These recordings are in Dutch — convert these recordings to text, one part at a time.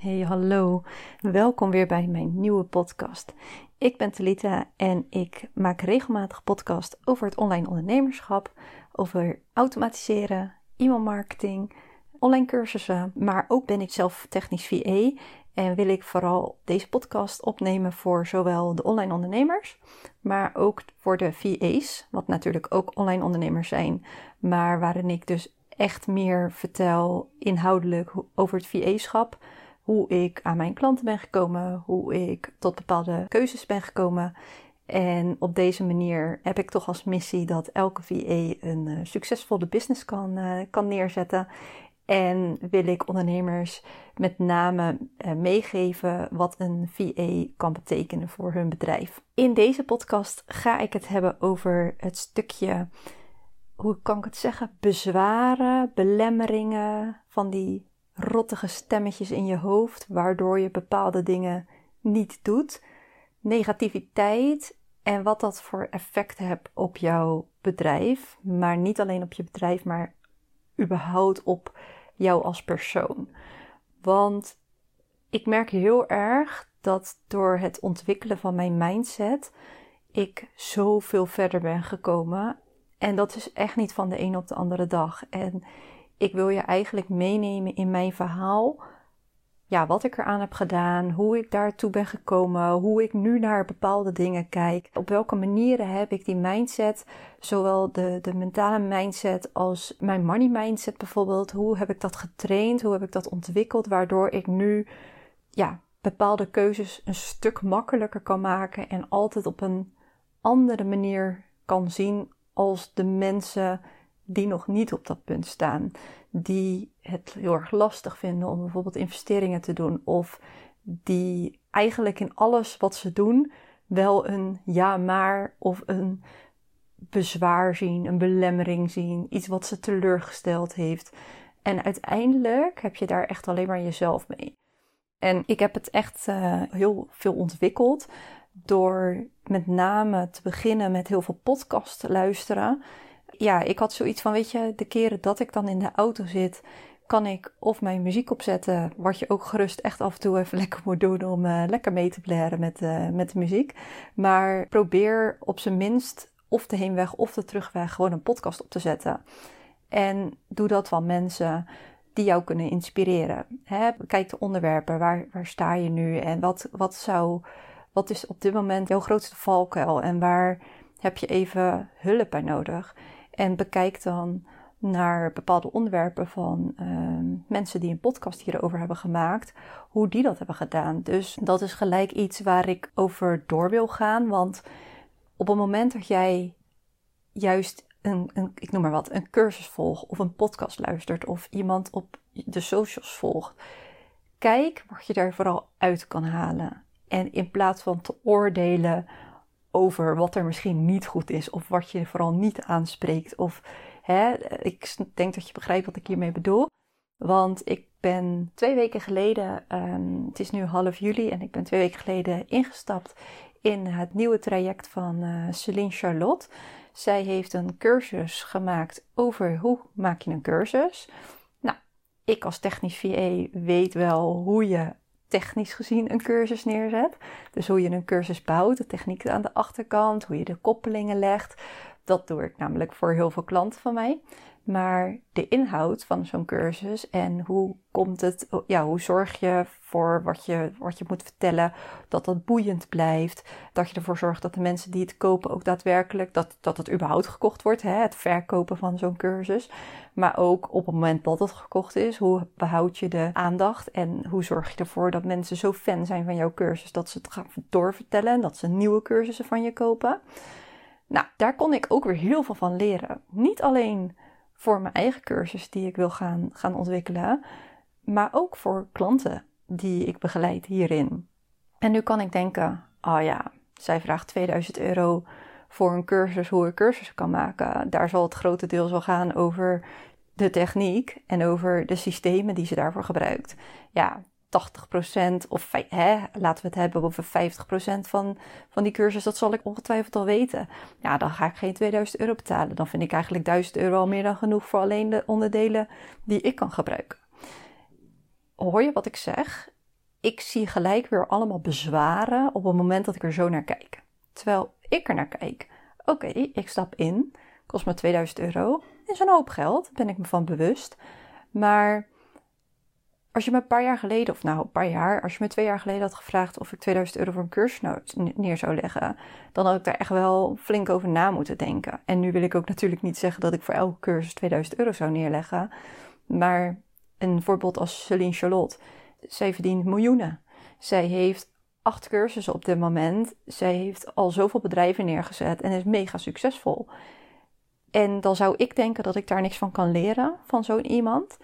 Hey, hallo. Welkom weer bij mijn nieuwe podcast. Ik ben Talita en ik maak regelmatig podcast over het online ondernemerschap, over automatiseren, e-mailmarketing, online cursussen, maar ook ben ik zelf technisch VA en wil ik vooral deze podcast opnemen voor zowel de online ondernemers, maar ook voor de VA's, wat natuurlijk ook online ondernemers zijn, maar waarin ik dus echt meer vertel inhoudelijk over het VA-schap hoe ik aan mijn klanten ben gekomen, hoe ik tot bepaalde keuzes ben gekomen. En op deze manier heb ik toch als missie dat elke VA een uh, succesvolle business kan, uh, kan neerzetten. En wil ik ondernemers met name uh, meegeven wat een VA kan betekenen voor hun bedrijf. In deze podcast ga ik het hebben over het stukje, hoe kan ik het zeggen, bezwaren, belemmeringen van die rottige stemmetjes in je hoofd, waardoor je bepaalde dingen niet doet. Negativiteit en wat dat voor effect hebt op jouw bedrijf. Maar niet alleen op je bedrijf, maar überhaupt op jou als persoon. Want ik merk heel erg dat door het ontwikkelen van mijn mindset ik zoveel verder ben gekomen. En dat is echt niet van de een op de andere dag. En ik wil je eigenlijk meenemen in mijn verhaal. Ja, wat ik eraan heb gedaan, hoe ik daartoe ben gekomen, hoe ik nu naar bepaalde dingen kijk. Op welke manieren heb ik die mindset, zowel de, de mentale mindset als mijn money mindset bijvoorbeeld. Hoe heb ik dat getraind, hoe heb ik dat ontwikkeld, waardoor ik nu ja, bepaalde keuzes een stuk makkelijker kan maken en altijd op een andere manier kan zien als de mensen die nog niet op dat punt staan. Die het heel erg lastig vinden om bijvoorbeeld investeringen te doen. Of die eigenlijk in alles wat ze doen wel een ja maar of een bezwaar zien, een belemmering zien, iets wat ze teleurgesteld heeft. En uiteindelijk heb je daar echt alleen maar jezelf mee. En ik heb het echt uh, heel veel ontwikkeld door met name te beginnen met heel veel podcasts te luisteren ja, ik had zoiets van, weet je, de keren dat ik dan in de auto zit, kan ik of mijn muziek opzetten, wat je ook gerust echt af en toe even lekker moet doen om uh, lekker mee te blaren met, uh, met de muziek. Maar probeer op zijn minst of de heenweg of de terugweg gewoon een podcast op te zetten. En doe dat van mensen die jou kunnen inspireren. Hè? Kijk de onderwerpen, waar, waar sta je nu en wat, wat, zou, wat is op dit moment jouw grootste valkuil en waar heb je even hulp bij nodig? En bekijk dan naar bepaalde onderwerpen van uh, mensen die een podcast hierover hebben gemaakt, hoe die dat hebben gedaan. Dus dat is gelijk iets waar ik over door wil gaan. Want op het moment dat jij juist een, een, ik noem maar wat, een cursus volgt of een podcast luistert of iemand op de socials volgt, kijk wat je daar vooral uit kan halen. En in plaats van te oordelen over wat er misschien niet goed is of wat je vooral niet aanspreekt. Of hè, ik denk dat je begrijpt wat ik hiermee bedoel. Want ik ben twee weken geleden, um, het is nu half juli en ik ben twee weken geleden ingestapt in het nieuwe traject van uh, Celine Charlotte. Zij heeft een cursus gemaakt over hoe maak je een cursus. Nou, ik als technisch VA weet wel hoe je technisch gezien een cursus neerzet. Dus hoe je een cursus bouwt, de techniek aan de achterkant, hoe je de koppelingen legt. Dat doe ik namelijk voor heel veel klanten van mij. Maar de inhoud van zo'n cursus en hoe komt het, ja, hoe zorg je voor wat je, wat je moet vertellen, dat dat boeiend blijft. Dat je ervoor zorgt dat de mensen die het kopen ook daadwerkelijk, dat, dat het überhaupt gekocht wordt, hè, het verkopen van zo'n cursus. Maar ook op het moment dat het gekocht is, hoe behoud je de aandacht en hoe zorg je ervoor dat mensen zo fan zijn van jouw cursus dat ze het gaan doorvertellen en dat ze nieuwe cursussen van je kopen. Nou, daar kon ik ook weer heel veel van leren. Niet alleen voor mijn eigen cursus die ik wil gaan, gaan ontwikkelen, maar ook voor klanten die ik begeleid hierin. En nu kan ik denken: oh ja, zij vraagt 2000 euro voor een cursus hoe ik cursussen kan maken. Daar zal het grote deel gaan over de techniek en over de systemen die ze daarvoor gebruikt. Ja, 80% of hè, laten we het hebben over 50% van, van die cursus, dat zal ik ongetwijfeld al weten. Ja, dan ga ik geen 2000 euro betalen. Dan vind ik eigenlijk 1000 euro al meer dan genoeg voor alleen de onderdelen die ik kan gebruiken. Hoor je wat ik zeg? ik zie gelijk weer allemaal bezwaren op het moment dat ik er zo naar kijk. Terwijl ik er naar kijk. Oké, ik stap in, kost me 2000 euro. Is een hoop geld, ben ik me van bewust. Maar als je me een paar jaar geleden, of nou een paar jaar, als je me twee jaar geleden had gevraagd of ik 2000 euro voor een cursus nou neer zou leggen, dan had ik daar echt wel flink over na moeten denken. En nu wil ik ook natuurlijk niet zeggen dat ik voor elke cursus 2000 euro zou neerleggen. Maar een voorbeeld als Celine Charlotte. Zij verdient miljoenen. Zij heeft acht cursussen op dit moment. Zij heeft al zoveel bedrijven neergezet en is mega succesvol. En dan zou ik denken dat ik daar niks van kan leren van zo'n iemand.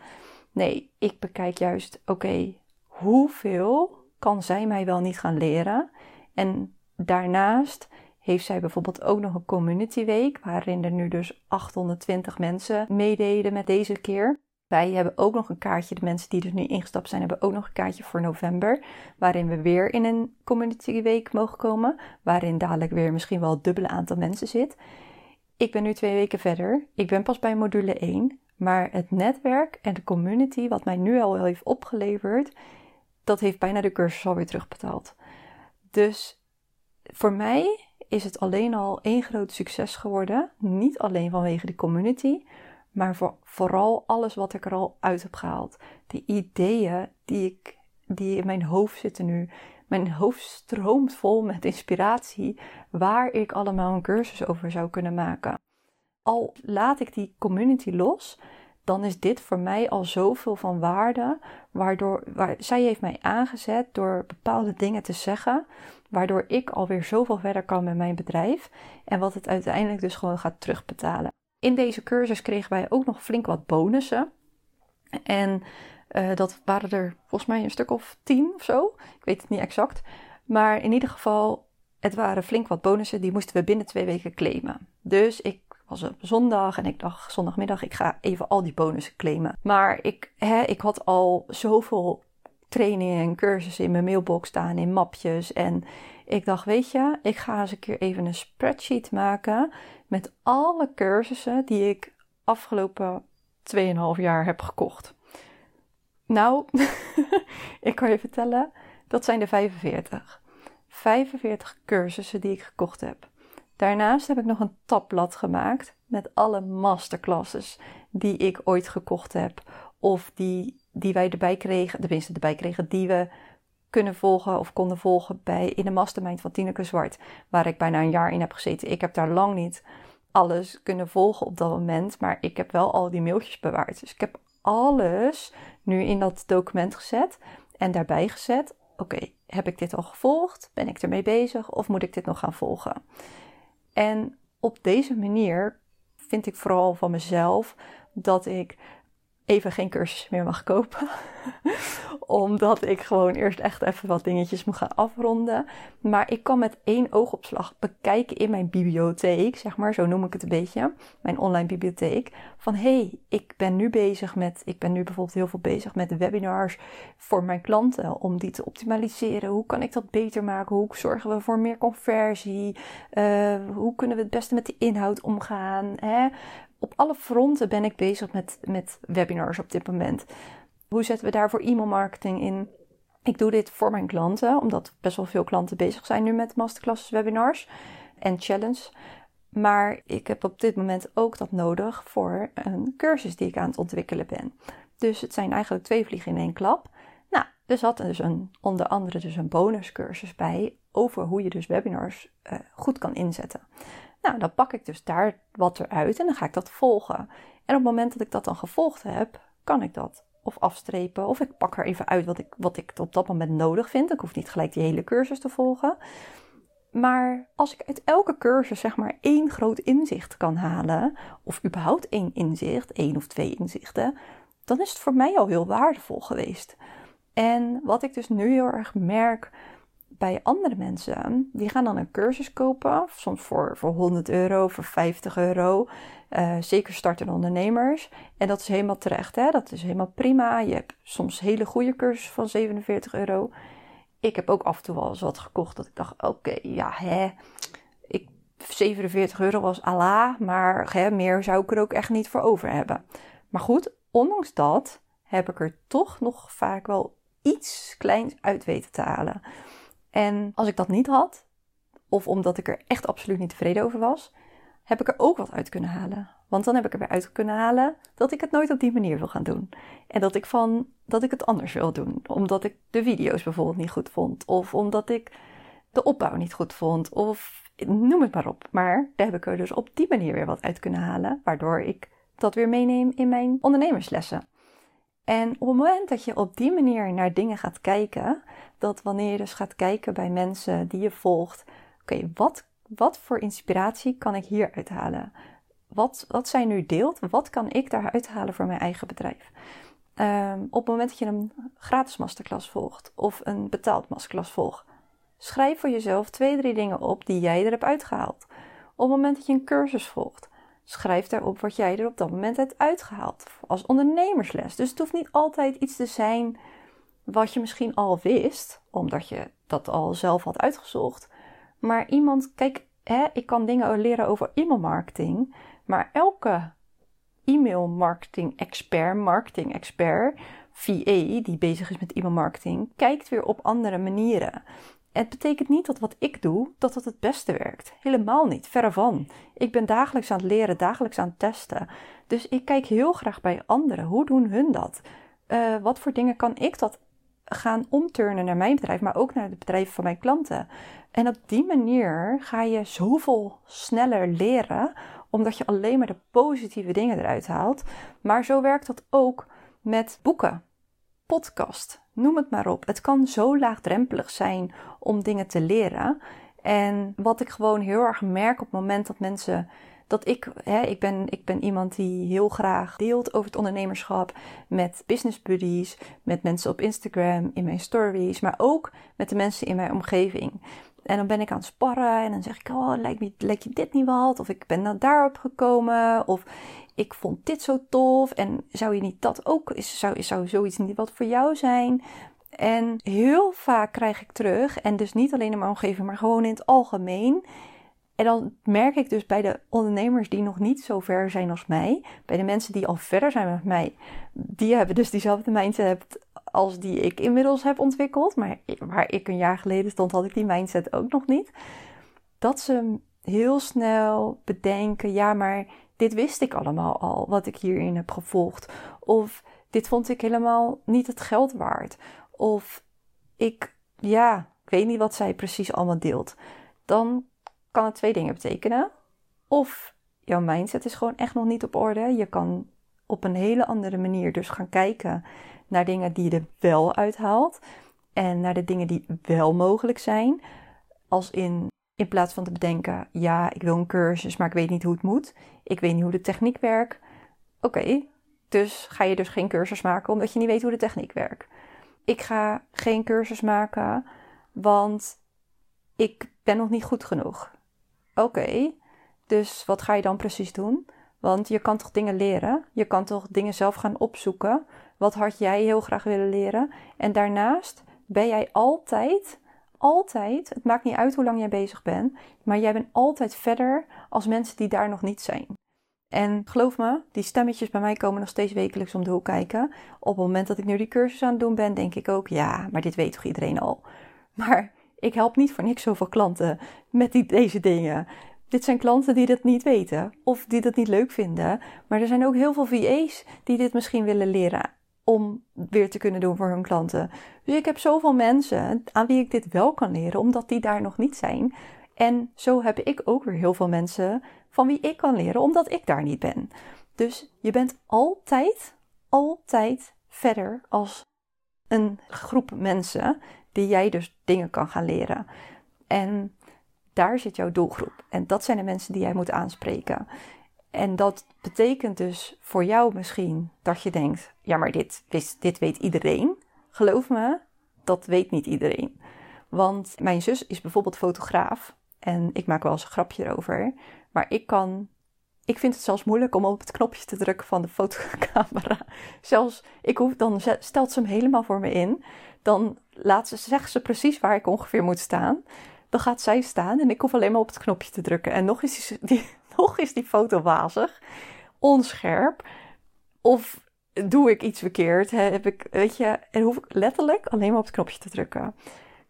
Nee, ik bekijk juist, oké, hoeveel kan zij mij wel niet gaan leren? En daarnaast heeft zij bijvoorbeeld ook nog een community week, waarin er nu dus 820 mensen meededen met deze keer. Wij hebben ook nog een kaartje, de mensen die er nu ingestapt zijn, hebben ook nog een kaartje voor november, waarin we weer in een community week mogen komen, waarin dadelijk weer misschien wel het dubbele aantal mensen zit. Ik ben nu twee weken verder. Ik ben pas bij module 1. Maar het netwerk en de community, wat mij nu al heeft opgeleverd, dat heeft bijna de cursus alweer terugbetaald. Dus voor mij is het alleen al één groot succes geworden. Niet alleen vanwege de community, maar voor, vooral alles wat ik er al uit heb gehaald. De ideeën die, ik, die in mijn hoofd zitten nu. Mijn hoofd stroomt vol met inspiratie waar ik allemaal een cursus over zou kunnen maken al laat ik die community los, dan is dit voor mij al zoveel van waarde. Waardoor waar, zij heeft mij aangezet door bepaalde dingen te zeggen. Waardoor ik alweer zoveel verder kan met mijn bedrijf. En wat het uiteindelijk dus gewoon gaat terugbetalen. In deze cursus kregen wij ook nog flink wat bonussen. En uh, dat waren er volgens mij een stuk of tien of zo. Ik weet het niet exact. Maar in ieder geval, het waren flink wat bonussen. Die moesten we binnen twee weken claimen. Dus ik was op zondag en ik dacht zondagmiddag, ik ga even al die bonussen claimen. Maar ik, hè, ik had al zoveel trainingen en cursussen in mijn mailbox staan, in mapjes. En ik dacht, weet je, ik ga eens een keer even een spreadsheet maken met alle cursussen die ik afgelopen 2,5 jaar heb gekocht. Nou, ik kan je vertellen, dat zijn de 45. 45 cursussen die ik gekocht heb. Daarnaast heb ik nog een tabblad gemaakt met alle masterclasses die ik ooit gekocht heb. Of die, die wij erbij kregen, tenminste erbij kregen, die we kunnen volgen of konden volgen bij in de mastermind van Tineke Zwart. Waar ik bijna een jaar in heb gezeten. Ik heb daar lang niet alles kunnen volgen op dat moment. Maar ik heb wel al die mailtjes bewaard. Dus ik heb alles nu in dat document gezet en daarbij gezet. Oké, heb ik dit al gevolgd? Ben ik ermee bezig? Of moet ik dit nog gaan volgen? En op deze manier vind ik vooral van mezelf dat ik even geen cursus meer mag kopen. Omdat ik gewoon eerst echt even wat dingetjes moet gaan afronden. Maar ik kan met één oogopslag bekijken in mijn bibliotheek, zeg maar, zo noem ik het een beetje, mijn online bibliotheek. Van hé, hey, ik ben nu bezig met, ik ben nu bijvoorbeeld heel veel bezig met webinars voor mijn klanten. Om die te optimaliseren. Hoe kan ik dat beter maken? Hoe zorgen we voor meer conversie? Uh, hoe kunnen we het beste met de inhoud omgaan? Hè? Op alle fronten ben ik bezig met, met webinars op dit moment. Hoe zetten we daarvoor e-mailmarketing in? Ik doe dit voor mijn klanten, omdat best wel veel klanten bezig zijn nu met masterclasses, webinars en challenge. Maar ik heb op dit moment ook dat nodig voor een cursus die ik aan het ontwikkelen ben. Dus het zijn eigenlijk twee vliegen in één klap. Nou, er zat dus een, onder andere dus een bonuscursus bij over hoe je dus webinars uh, goed kan inzetten. Nou, dan pak ik dus daar wat eruit en dan ga ik dat volgen. En op het moment dat ik dat dan gevolgd heb, kan ik dat of afstrepen of ik pak er even uit wat ik, wat ik op dat moment nodig vind. Ik hoef niet gelijk die hele cursus te volgen. Maar als ik uit elke cursus zeg maar één groot inzicht kan halen, of überhaupt één inzicht, één of twee inzichten, dan is het voor mij al heel waardevol geweest. En wat ik dus nu heel erg merk bij andere mensen, die gaan dan een cursus kopen, soms voor, voor 100 euro, voor 50 euro. Uh, zeker startende ondernemers. En dat is helemaal terecht, hè? dat is helemaal prima. Je hebt soms hele goede cursussen van 47 euro. Ik heb ook af en toe wel eens wat gekocht dat ik dacht, oké, ja, hè. Ik, 47 euro was ala, maar hè, meer zou ik er ook echt niet voor over hebben. Maar goed, ondanks dat heb ik er toch nog vaak wel iets kleins uit weten te halen. En als ik dat niet had, of omdat ik er echt absoluut niet tevreden over was, heb ik er ook wat uit kunnen halen. Want dan heb ik er weer uit kunnen halen dat ik het nooit op die manier wil gaan doen. En dat ik van dat ik het anders wil doen. Omdat ik de video's bijvoorbeeld niet goed vond. Of omdat ik de opbouw niet goed vond. Of noem het maar op. Maar daar heb ik er dus op die manier weer wat uit kunnen halen. Waardoor ik dat weer meeneem in mijn ondernemerslessen. En op het moment dat je op die manier naar dingen gaat kijken, dat wanneer je dus gaat kijken bij mensen die je volgt, oké, wat, wat voor inspiratie kan ik hier uithalen? Wat, wat zij nu deelt, wat kan ik daar uithalen voor mijn eigen bedrijf? Um, op het moment dat je een gratis masterclass volgt of een betaald masterclass volgt, schrijf voor jezelf twee, drie dingen op die jij er hebt uitgehaald. Op het moment dat je een cursus volgt, schrijf daarop wat jij er op dat moment hebt uitgehaald. Als ondernemersles. Dus het hoeft niet altijd iets te zijn wat je misschien al wist, omdat je dat al zelf had uitgezocht. Maar iemand, kijk, hè, ik kan dingen leren over e-mailmarketing, maar elke e-mail marketing expert, marketing expert, VA die bezig is met e-mail marketing, kijkt weer op andere manieren. Het betekent niet dat wat ik doe, dat het het beste werkt. Helemaal niet, verre van. Ik ben dagelijks aan het leren, dagelijks aan het testen. Dus ik kijk heel graag bij anderen. Hoe doen hun dat? Uh, wat voor dingen kan ik dat gaan omturnen naar mijn bedrijf, maar ook naar het bedrijf van mijn klanten? En op die manier ga je zoveel sneller leren, omdat je alleen maar de positieve dingen eruit haalt. Maar zo werkt dat ook met boeken, podcast, noem het maar op. Het kan zo laagdrempelig zijn om dingen te leren. En wat ik gewoon heel erg merk op het moment dat mensen. Dat ik, hè, ik, ben, ik ben iemand die heel graag deelt over het ondernemerschap met business buddies, met mensen op Instagram, in mijn stories, maar ook met de mensen in mijn omgeving. En dan ben ik aan het sparren en dan zeg ik, oh, lijkt, me, lijkt je dit niet wat? Of ik ben daarop gekomen. Of ik vond dit zo tof. En zou je niet dat ook, zou, zou zoiets niet wat voor jou zijn? En heel vaak krijg ik terug, en dus niet alleen in mijn omgeving, maar gewoon in het algemeen. En dan merk ik dus bij de ondernemers die nog niet zo ver zijn als mij, bij de mensen die al verder zijn met mij, die hebben dus diezelfde mindset als die ik inmiddels heb ontwikkeld. Maar waar ik een jaar geleden stond, had ik die mindset ook nog niet. Dat ze heel snel bedenken: ja, maar dit wist ik allemaal al, wat ik hierin heb gevolgd. Of dit vond ik helemaal niet het geld waard. Of ik, ja, ik weet niet wat zij precies allemaal deelt. Dan kan het twee dingen betekenen. Of jouw mindset is gewoon echt nog niet op orde. Je kan op een hele andere manier dus gaan kijken naar dingen die je er wel uithaalt. En naar de dingen die wel mogelijk zijn. Als in, in plaats van te bedenken, ja, ik wil een cursus, maar ik weet niet hoe het moet. Ik weet niet hoe de techniek werkt. Oké, dus ga je dus geen cursus maken omdat je niet weet hoe de techniek werkt. Ik ga geen cursus maken, want ik ben nog niet goed genoeg. Oké, dus wat ga je dan precies doen? Want je kan toch dingen leren? Je kan toch dingen zelf gaan opzoeken? Wat had jij heel graag willen leren? En daarnaast ben jij altijd, altijd, het maakt niet uit hoe lang jij bezig bent, maar jij bent altijd verder als mensen die daar nog niet zijn. En geloof me, die stemmetjes bij mij komen nog steeds wekelijks om de hoek kijken. Op het moment dat ik nu die cursus aan het doen ben, denk ik ook, ja, maar dit weet toch iedereen al. Maar ik help niet voor niks zoveel klanten met die, deze dingen. Dit zijn klanten die dat niet weten of die dat niet leuk vinden. Maar er zijn ook heel veel VA's die dit misschien willen leren om weer te kunnen doen voor hun klanten. Dus ik heb zoveel mensen aan wie ik dit wel kan leren, omdat die daar nog niet zijn. En zo heb ik ook weer heel veel mensen van wie ik kan leren, omdat ik daar niet ben. Dus je bent altijd, altijd verder als een groep mensen die jij dus dingen kan gaan leren. En daar zit jouw doelgroep. En dat zijn de mensen die jij moet aanspreken. En dat betekent dus voor jou misschien dat je denkt: ja, maar dit, dit weet iedereen. Geloof me, dat weet niet iedereen. Want mijn zus is bijvoorbeeld fotograaf. En ik maak wel eens een grapje erover. Maar ik kan. Ik vind het zelfs moeilijk om op het knopje te drukken van de fotocamera. Zelfs, ik hoef, dan stelt ze hem helemaal voor me in. Dan laat ze, zegt ze precies waar ik ongeveer moet staan. Dan gaat zij staan en ik hoef alleen maar op het knopje te drukken. En nog is die, nog is die foto wazig, onscherp. Of doe ik iets verkeerd? Heb ik, weet je, en hoef ik letterlijk alleen maar op het knopje te drukken.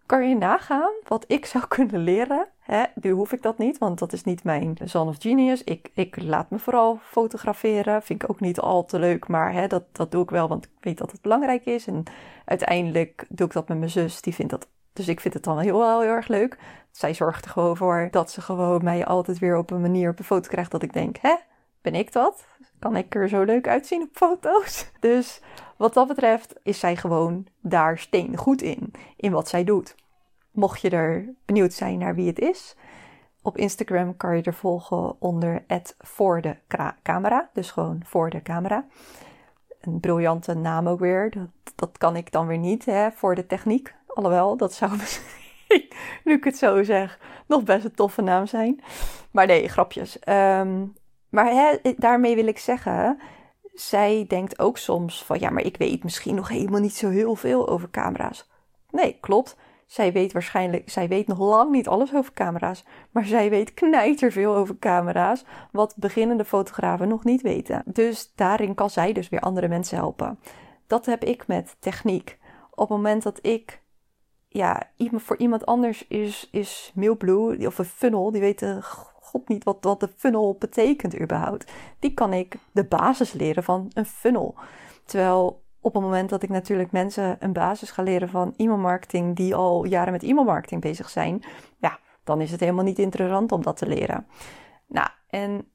Kan je nagaan wat ik zou kunnen leren? Hè? Nu hoef ik dat niet, want dat is niet mijn zone of genius. Ik, ik laat me vooral fotograferen. Vind ik ook niet al te leuk, maar hè, dat, dat doe ik wel, want ik weet dat het belangrijk is. En uiteindelijk doe ik dat met mijn zus, die vindt dat dus ik vind het dan heel, heel, heel erg leuk. Zij zorgt er gewoon voor dat ze gewoon mij altijd weer op een manier op een foto krijgt dat ik denk, hè, ben ik dat? Kan ik er zo leuk uitzien op foto's? Dus wat dat betreft is zij gewoon daar steen goed in, in wat zij doet. Mocht je er benieuwd zijn naar wie het is, op Instagram kan je er volgen onder voor de camera. Dus gewoon voor de camera. Een briljante naam ook weer. Dat, dat kan ik dan weer niet hè, voor de techniek. Alhoewel, dat zou misschien, nu ik het zo zeg, nog best een toffe naam zijn. Maar nee, grapjes. Um, maar hè, daarmee wil ik zeggen, zij denkt ook soms van ja, maar ik weet misschien nog helemaal niet zo heel veel over camera's. Nee, klopt. Zij weet waarschijnlijk, zij weet nog lang niet alles over camera's, maar zij weet knijterveel over camera's, wat beginnende fotografen nog niet weten. Dus daarin kan zij dus weer andere mensen helpen. Dat heb ik met techniek. Op het moment dat ik ja, voor iemand anders is, is Mailblue of een funnel, die weten god niet wat, wat de funnel betekent überhaupt. Die kan ik de basis leren van een funnel. Terwijl op het moment dat ik natuurlijk mensen een basis ga leren van e-mailmarketing die al jaren met e-mailmarketing bezig zijn, ja, dan is het helemaal niet interessant om dat te leren. Nou, en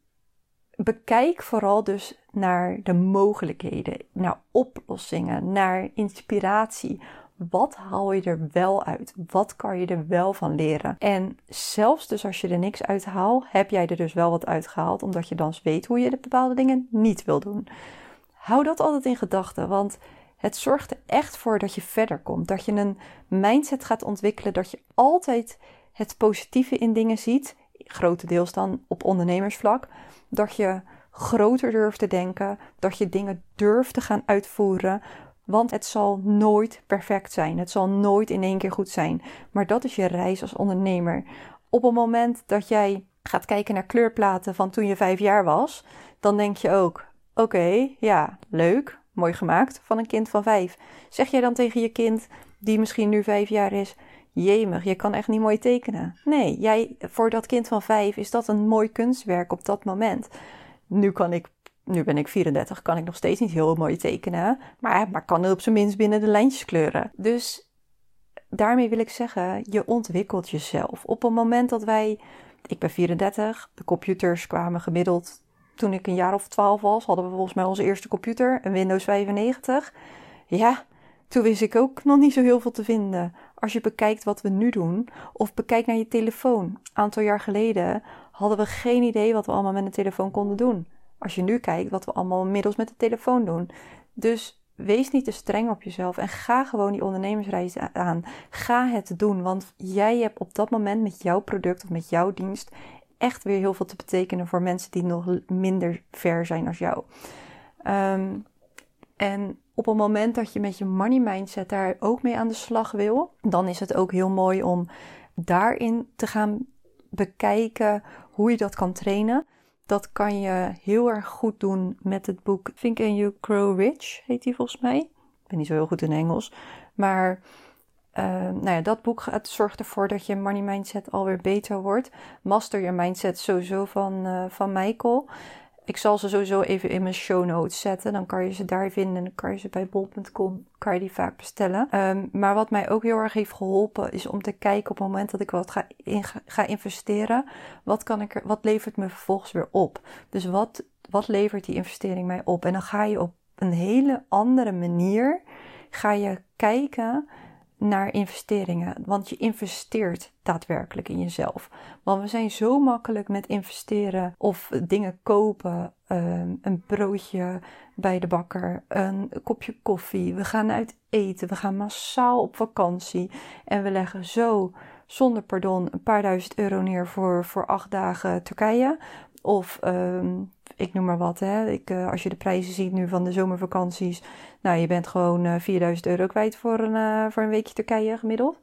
bekijk vooral dus naar de mogelijkheden, naar oplossingen, naar inspiratie. Wat haal je er wel uit? Wat kan je er wel van leren? En zelfs dus als je er niks uit haalt, heb jij er dus wel wat uitgehaald, omdat je dan weet hoe je de bepaalde dingen niet wil doen. Hou dat altijd in gedachten, want het zorgt er echt voor dat je verder komt. Dat je een mindset gaat ontwikkelen, dat je altijd het positieve in dingen ziet, grotendeels dan op ondernemersvlak. Dat je groter durft te denken, dat je dingen durft te gaan uitvoeren, want het zal nooit perfect zijn. Het zal nooit in één keer goed zijn. Maar dat is je reis als ondernemer. Op het moment dat jij gaat kijken naar kleurplaten van toen je vijf jaar was, dan denk je ook: oké, ja, leuk, mooi gemaakt van een kind van vijf. Zeg jij dan tegen je kind, die misschien nu vijf jaar is: Jemig, je kan echt niet mooi tekenen. Nee, jij, voor dat kind van vijf is dat een mooi kunstwerk op dat moment. Nu kan ik nu ben ik 34, kan ik nog steeds niet heel mooi tekenen. Maar, maar kan op zijn minst binnen de lijntjes kleuren. Dus daarmee wil ik zeggen, je ontwikkelt jezelf. Op het moment dat wij, ik ben 34, de computers kwamen gemiddeld toen ik een jaar of 12 was, hadden we volgens mij onze eerste computer, een Windows 95. Ja, toen wist ik ook nog niet zo heel veel te vinden. Als je bekijkt wat we nu doen, of bekijkt naar je telefoon. Een aantal jaar geleden hadden we geen idee wat we allemaal met een telefoon konden doen. Als je nu kijkt wat we allemaal inmiddels met de telefoon doen. Dus wees niet te streng op jezelf en ga gewoon die ondernemersreis aan. Ga het doen, want jij hebt op dat moment met jouw product of met jouw dienst echt weer heel veel te betekenen voor mensen die nog minder ver zijn als jou. Ehm, en op het moment dat je met je money mindset daar ook mee aan de slag wil, dan is het ook heel mooi om daarin te gaan bekijken hoe je dat kan trainen. Dat kan je heel erg goed doen met het boek Think and You Grow Rich, heet die volgens mij. Ik ben niet zo heel goed in Engels. Maar uh, nou ja, dat boek gaat, zorgt ervoor dat je money mindset alweer beter wordt. Master Your Mindset sowieso van, uh, van Michael. Ik zal ze sowieso even in mijn show notes zetten. Dan kan je ze daar vinden en dan kan je ze bij bol.com kan je die vaak bestellen. Um, maar wat mij ook heel erg heeft geholpen is om te kijken op het moment dat ik wat ga, in, investeren. Wat, kan ik er, wat levert me vervolgens weer op? Dus wat, wat levert die investering mij op? En dan ga je op een hele andere manier ga je kijken naar investeringen. Want je investeert daadwerkelijk in jezelf. Want we zijn zo makkelijk met investeren of dingen kopen. Um, een broodje bij de bakker, een kopje koffie. We gaan uit eten. We gaan massaal op vakantie. En we leggen zo zonder pardon een paar duizend euro neer voor, voor acht dagen Turkije. Of um, ik noem maar wat. Hè. Ik, uh, als je de prijzen ziet nu van de zomervakanties. Nou, je bent gewoon uh, eh, 4000 euro kwijt voor een, uh, voor een weekje Turkije gemiddeld.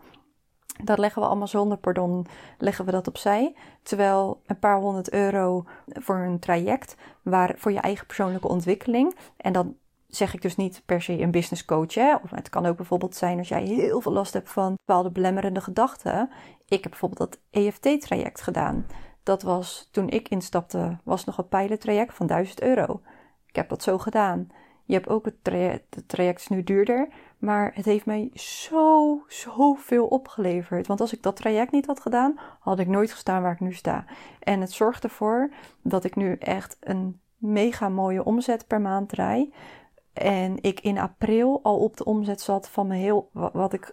Dat leggen we allemaal zonder pardon, leggen we dat opzij. Terwijl een paar honderd euro voor een traject waar, voor je eigen persoonlijke ontwikkeling. En dan zeg ik dus niet per se een business coach. Hè? Of het kan ook bijvoorbeeld zijn als jij heel veel last hebt van bepaalde belemmerende gedachten. Ik heb bijvoorbeeld dat EFT-traject gedaan. Dat was toen ik instapte, was nog een pilot-traject van 1000 euro. Ik heb dat zo gedaan. Je hebt ook het traject, het traject is nu duurder, maar het heeft mij zo, zoveel opgeleverd. Want als ik dat traject niet had gedaan, had ik nooit gestaan waar ik nu sta. En het zorgt ervoor dat ik nu echt een mega mooie omzet per maand draai. En ik in april al op de omzet zat van mijn heel, wat ik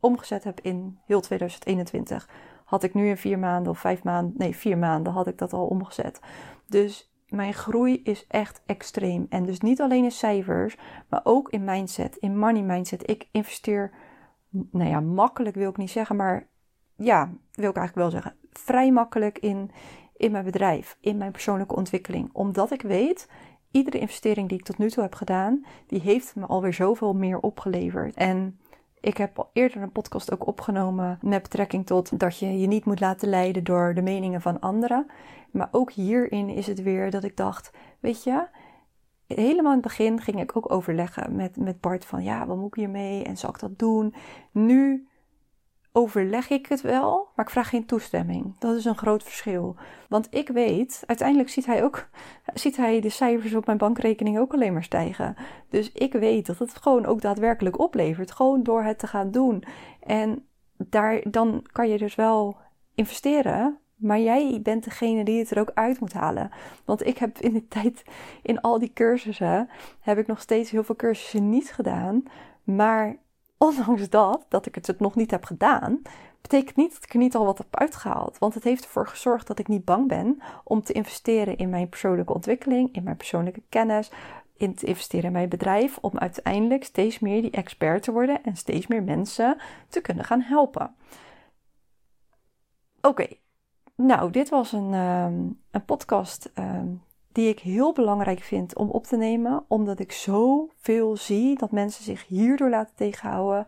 omgezet heb in heel 2021. Had ik nu in vier maanden of vijf maanden, nee, vier maanden had ik dat al omgezet. Dus mijn groei is echt extreem. En dus niet alleen in cijfers, maar ook in mindset, in money mindset. Ik investeer, nou ja, makkelijk wil ik niet zeggen, maar ja, wil ik eigenlijk wel zeggen, vrij makkelijk in, in mijn bedrijf, in mijn persoonlijke ontwikkeling. Omdat ik weet, iedere investering die ik tot nu toe heb gedaan, die heeft me alweer zoveel meer opgeleverd. En ik heb al eerder een podcast ook opgenomen met betrekking tot dat je je niet moet laten leiden door de meningen van anderen. Maar ook hierin is het weer dat ik dacht, weet je, helemaal in het begin ging ik ook overleggen met, met Bart van ja, wat moet ik hiermee en zal ik dat doen? Nu overleg ik het wel, maar ik vraag geen toestemming. Dat is een groot verschil. Want ik weet, uiteindelijk ziet hij ook ziet hij de cijfers op mijn bankrekening ook alleen maar stijgen. Dus ik weet dat het gewoon ook daadwerkelijk oplevert, gewoon door het te gaan doen. En daar, dan kan je dus wel investeren, maar jij bent degene die het er ook uit moet halen. Want ik heb in de tijd, in al die cursussen, heb ik nog steeds heel veel cursussen niet gedaan. Maar ondanks dat, dat ik het nog niet heb gedaan, betekent niet dat ik er niet al wat heb uitgehaald. Want het heeft ervoor gezorgd dat ik niet bang ben om te investeren in mijn persoonlijke ontwikkeling, in mijn persoonlijke kennis, in te investeren in mijn bedrijf, om uiteindelijk steeds meer die expert te worden en steeds meer mensen te kunnen gaan helpen. Oké, nou, dit was een, ehm, een podcast ehm, die ik heel belangrijk vind om op te nemen, omdat ik zoveel zie dat mensen zich hierdoor laten tegenhouden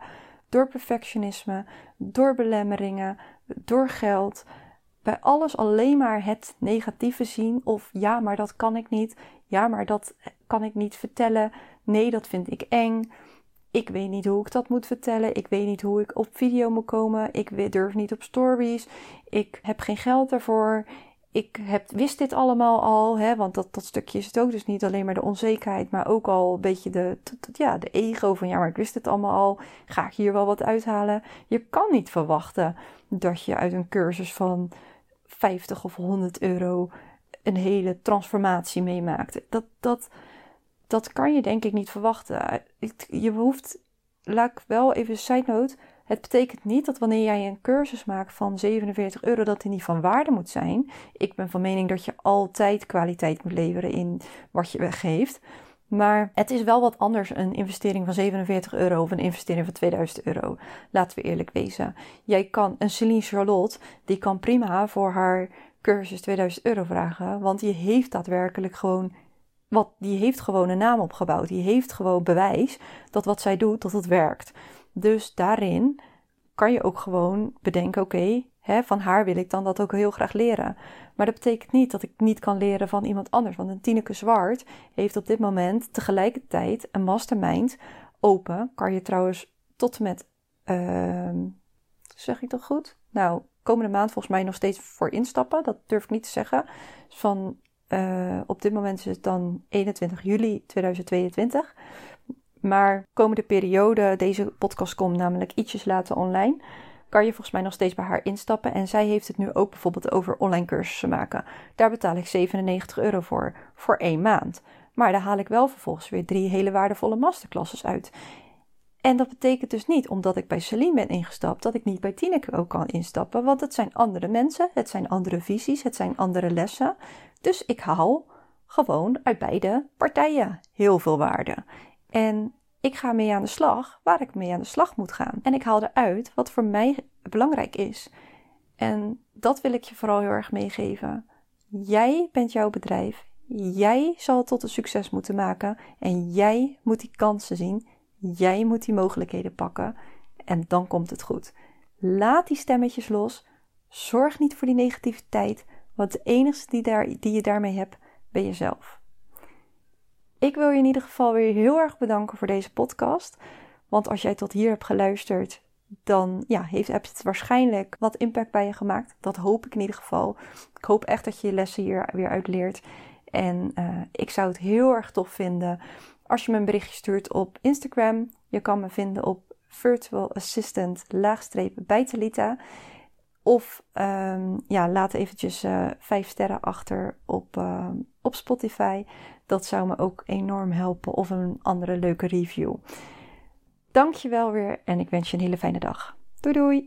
door perfectionisme, door belemmeringen, door geld. Bij alles alleen maar het negatieve zien of ja, maar dat kan ik niet. Ja, maar dat kan ik niet vertellen. Nee, dat vind ik eng. Ik weet niet hoe ik dat moet vertellen. Ik weet niet hoe ik op video moet komen. Ik durf niet op stories. Ik heb geen geld daarvoor ik heb, wist dit allemaal al, hè, want dat, dat stukje is het ook. Dus niet alleen maar de onzekerheid, maar ook al een beetje de, ja, de ego van ja, maar ik wist het allemaal al. Ga ik hier wel wat uithalen? Je kan niet verwachten dat je uit een cursus van 50 of 100 euro een hele transformatie meemaakt. Dat, dat, dat kan je denk ik niet verwachten. Je hoeft, laat ik wel even side note het betekent niet dat wanneer jij een cursus maakt van 47 euro, dat die niet van waarde moet zijn. Ik ben van mening dat je altijd kwaliteit moet leveren in wat je weggeeft. Maar het is wel wat anders een investering van 47 euro of een investering van 2000 euro. Laten we eerlijk wezen. Jij kan een Celine Charlotte, die kan prima voor haar cursus 2000 euro vragen. Want die heeft daadwerkelijk gewoon wat, die heeft gewoon een naam opgebouwd. Die heeft gewoon bewijs dat wat zij doet, dat het werkt. Dus daarin kan je ook gewoon bedenken: oké, van haar wil ik dan dat ook heel graag leren. Maar dat betekent niet dat ik niet kan leren van iemand anders. Want een Tineke Zwart heeft op dit moment tegelijkertijd een mastermind open. Kan je trouwens tot en met. Uh, zeg ik dat goed? Nou, komende maand volgens mij nog steeds voor instappen. Dat durf ik niet te zeggen. Van, uh, op dit moment is het dan 21 juli 2022. Maar komende periode, deze podcast komt namelijk ietsjes later online, kan je volgens mij nog steeds bij haar instappen. En zij heeft het nu ook bijvoorbeeld over online cursussen maken. Daar betaal ik 97 euro voor, voor één maand. Maar daar haal ik wel vervolgens weer drie hele waardevolle masterclasses uit. En dat betekent dus niet, omdat ik bij Celine ben ingestapt, dat ik niet bij Tineke ook kan instappen. Want het zijn andere mensen, het zijn andere visies, het zijn andere lessen. Dus ik haal gewoon uit beide partijen heel veel waarde. En ik ga mee aan de slag waar ik mee aan de slag moet gaan. En ik haal eruit wat voor mij belangrijk is. En dat wil ik je vooral heel erg meegeven. Jij bent jouw bedrijf. Jij zal tot een succes moeten maken. En jij moet die kansen zien. Jij moet die mogelijkheden pakken. En dan komt het goed. Laat die stemmetjes los. Zorg niet voor die negativiteit. Want de enige die, daar, die je daarmee hebt, ben jezelf. Ik wil je in ieder geval weer heel erg bedanken voor deze podcast. Want als jij tot hier hebt geluisterd, dan ja, heeft, het waarschijnlijk wat impact bij je gemaakt. Dat hoop ik in ieder geval. Ik hoop echt dat je je lessen hier weer uit leert. En uh, ik zou het heel erg tof vinden als je me een berichtje stuurt op Instagram. Je kan me vinden op virtual assistant laagstreep bijtelita. Of um, ja, laat eventjes uh, vijf sterren achter op, uh, op Spotify. Dat zou me ook enorm helpen. Of een andere leuke review. Dankjewel weer en ik wens je een hele fijne dag. Doei doei!